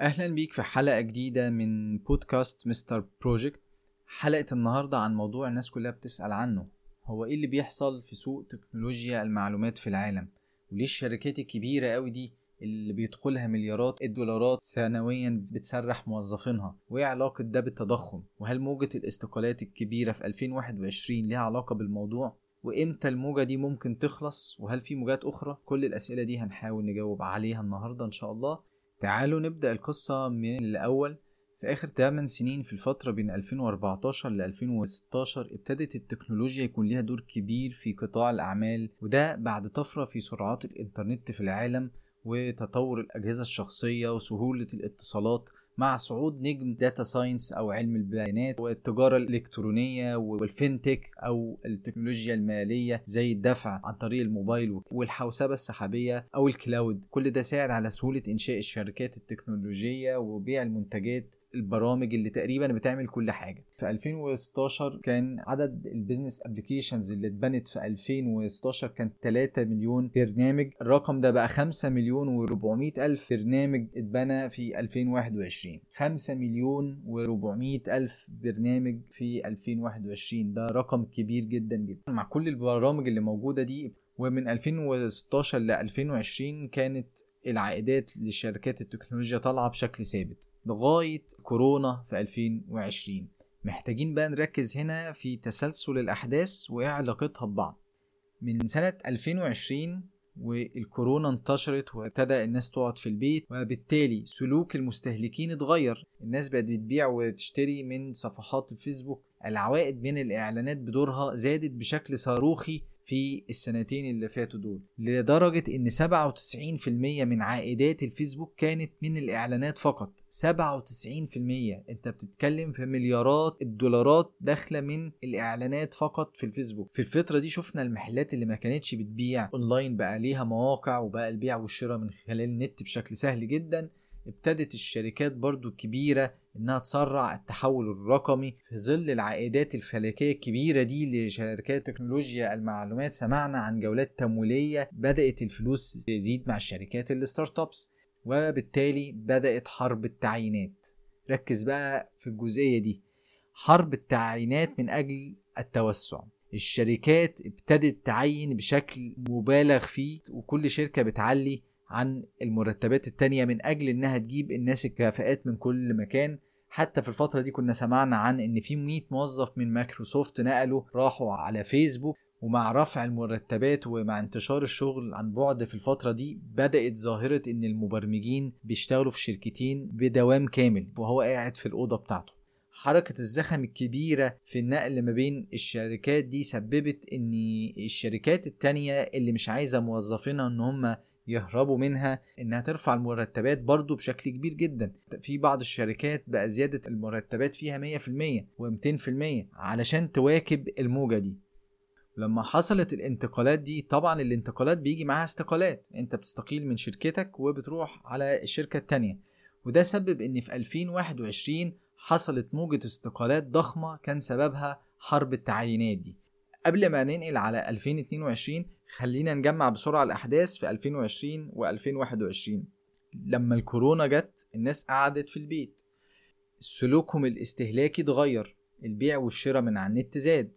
أهلا بيك في حلقة جديدة من بودكاست مستر بروجكت حلقة النهارده عن موضوع الناس كلها بتسأل عنه. هو إيه اللي بيحصل في سوق تكنولوجيا المعلومات في العالم؟ وليه الشركات الكبيرة قوي دي اللي بيدخلها مليارات الدولارات سنويا بتسرح موظفينها؟ وإيه علاقة ده بالتضخم؟ وهل موجة الاستقالات الكبيرة في 2021 ليها علاقة بالموضوع؟ وإمتى الموجة دي ممكن تخلص؟ وهل في موجات أخرى؟ كل الأسئلة دي هنحاول نجاوب عليها النهاردة إن شاء الله. تعالوا نبدأ القصة من الأول. في آخر 8 سنين في الفترة بين 2014 ل 2016 ابتدت التكنولوجيا يكون ليها دور كبير في قطاع الأعمال وده بعد طفرة في سرعات الإنترنت في العالم وتطور الأجهزة الشخصية وسهولة الاتصالات. مع صعود نجم data science أو علم البيانات والتجارة الإلكترونية وال fintech أو التكنولوجيا المالية زي الدفع عن طريق الموبايل والحوسبة السحابية أو ال cloud كل ده ساعد على سهولة إنشاء الشركات التكنولوجية وبيع المنتجات البرامج اللي تقريبا بتعمل كل حاجة. في 2016 كان عدد ال business applications اللي اتبنت في 2016 كان 3 مليون برنامج. الرقم ده بقى 5 مليون و400 ألف برنامج اتبنى في 2021 5 مليون و400 ألف برنامج في 2021 ده رقم كبير جدا جدا. مع كل البرامج اللي موجودة دي ومن 2016 ل 2020 كانت العائدات لشركات التكنولوجيا طالعة بشكل ثابت لغاية كورونا في 2020 محتاجين بقى نركز هنا في تسلسل الأحداث وايه علاقتها ببعض. من سنة 2020 والكورونا انتشرت وابتدى الناس تقعد في البيت وبالتالي سلوك المستهلكين اتغير. الناس بقت بتبيع وتشتري من صفحات الفيسبوك. العوائد من الإعلانات بدورها زادت بشكل صاروخي في السنتين اللي فاتوا دول لدرجة إن 97% من عائدات الفيسبوك كانت من الإعلانات فقط. 97% أنت بتتكلم في مليارات الدولارات داخلة من الإعلانات فقط في الفيسبوك. في الفترة دي شفنا المحلات اللي ما كانتش بتبيع أونلاين بقى ليها مواقع وبقى البيع والشراء من خلال النت بشكل سهل جدا. ابتدت الشركات برضو الكبيرة إنها تسرع التحول الرقمي في ظل العائدات الفلكية الكبيرة دي لشركات تكنولوجيا المعلومات. سمعنا عن جولات تمويلية بدأت الفلوس تزيد مع الشركات الستارت ابس وبالتالي بدأت حرب التعيينات. ركز بقى في الجزئية دي. حرب التعيينات من أجل التوسع. الشركات ابتدت تعين بشكل مبالغ فيه وكل شركة بتعلي عن المرتبات التانية من أجل إنها تجيب الناس الكفاءات من كل مكان. حتى في الفترة دي كنا سمعنا عن إن في 100 موظف من مايكروسوفت نقلوا راحوا على فيسبوك. ومع رفع المرتبات ومع انتشار الشغل عن بعد في الفترة دي بدأت ظاهرة إن المبرمجين بيشتغلوا في شركتين بدوام كامل وهو قاعد في الأوضة بتاعته. حركة الزخم الكبيرة في النقل ما بين الشركات دي سببت إن الشركات التانية اللي مش عايزة موظفينها إن هم يهربوا منها إنها ترفع المرتبات برضو بشكل كبير جدا. في بعض الشركات بقى زيادة المرتبات فيها 100% و200% علشان تواكب الموجة دي. لما حصلت الانتقالات دي طبعا الانتقالات بيجي معاها استقالات. أنت بتستقيل من شركتك وبتروح على الشركة التانية. وده سبب إن في 2021 حصلت موجة استقالات ضخمة كان سببها حرب التعيينات دي. قبل ما ننقل على 2022 خلينا نجمع بسرعة الأحداث في 2020 و2021 لما الكورونا جت الناس قعدت في البيت. سلوكهم الاستهلاكي اتغير البيع والشراء من على النت زاد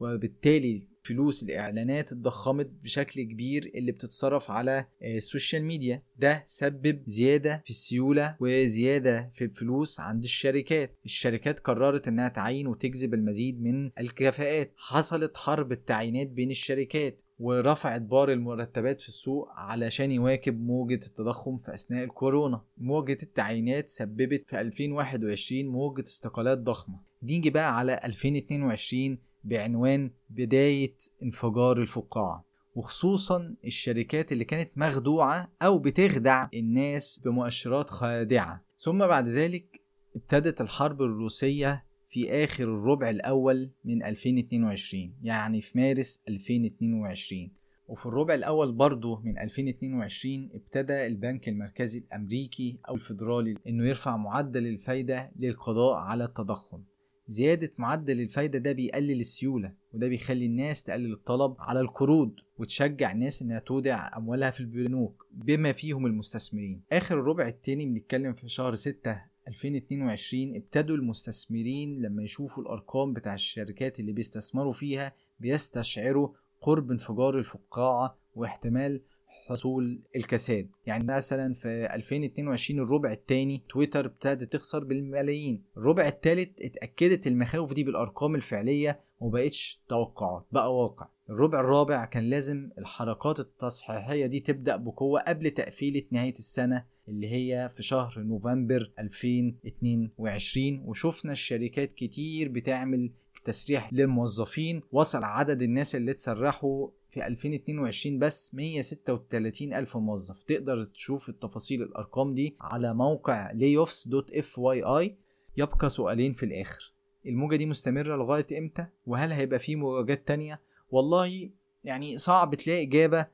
وبالتالي فلوس الإعلانات اتضخمت بشكل كبير اللي بتتصرف على ال social media ده سبب زيادة في السيولة وزيادة في الفلوس عند الشركات. الشركات قررت إنها تعين وتجذب المزيد من الكفاءات. حصلت حرب التعيينات بين الشركات ورفعت بار المرتبات في السوق علشان يواكب موجة التضخم في أثناء الكورونا. موجة التعيينات سببت في 2021 موجة استقالات ضخمة. نيجي بقى على 2022 بعنوان بداية انفجار الفقاعة وخصوصا الشركات اللي كانت مخدوعة أو بتخدع الناس بمؤشرات خادعة. ثم بعد ذلك ابتدت الحرب الروسية في آخر الربع الأول من 2022 يعني في مارس 2022 وفي الربع الأول برضه من 2022 ابتدى البنك المركزي الأمريكي أو الفيدرالي إنه يرفع معدل الفايدة للقضاء على التضخم. زيادة معدل الفايدة ده بيقلل السيولة وده بيخلي الناس تقلل الطلب على القروض وتشجع الناس إنها تودع أموالها في البنوك بما فيهم المستثمرين. آخر الربع التاني بنتكلم في شهر 6 2022 ابتدوا المستثمرين لما يشوفوا الأرقام بتاع الشركات اللي بيستثمروا فيها بيستشعروا قرب انفجار الفقاعة واحتمال حصول الكساد. يعني مثلا في 2022 الربع الثاني تويتر ابتدت تخسر بالملايين. الربع الثالث اتأكدت المخاوف دي بالأرقام الفعلية ومبقتش توقعات بقى واقع. الربع الرابع كان لازم الحركات التصحيحية دي تبدأ بقوة قبل تقفيلة نهاية السنة اللي هي في شهر نوفمبر 2022 وشفنا الشركات كتير بتعمل تسريح للموظفين وصل عدد الناس اللي اتسرحوا في 2022 بس 136 ألف موظف. تقدر تشوف التفاصيل الأرقام دي على موقع layoffs.fyi يبقى سؤالين في الآخر. الموجة دي مستمرة لغاية إمتى؟ وهل هيبقى في موجات تانية؟ والله يعني صعب تلاقي إجابة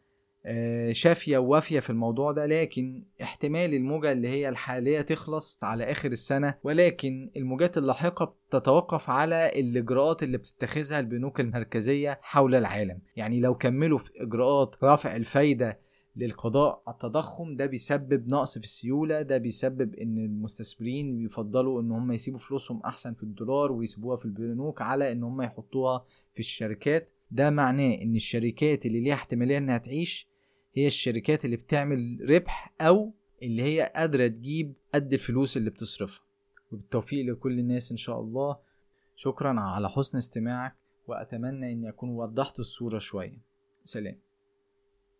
آه، شافية ووافية في الموضوع ده لكن احتمال الموجة اللي هي الحالية تخلص على آخر السنة ولكن الموجات اللاحقة تتوقف على الإجراءات اللي بتتخذها البنوك المركزية حول العالم. يعني لو كملوا في إجراءات رفع الفايدة للقضاء على التضخم ده بيسبب نقص في السيولة ده بيسبب إن المستثمرين بيفضلوا إن هم يسيبوا فلوسهم أحسن في الدولار ويسيبوها في البنوك على إن هم يحطوها في الشركات. ده معناه إن الشركات اللي ليها احتمالية إنها تعيش هي الشركات اللي بتعمل ربح أو اللي هي قادرة تجيب قد الفلوس اللي بتصرفها. وبالتوفيق لكل الناس إن شاء الله. شكرا على حسن استماعك وأتمنى إني أكون وضحت الصورة شوية. سلام.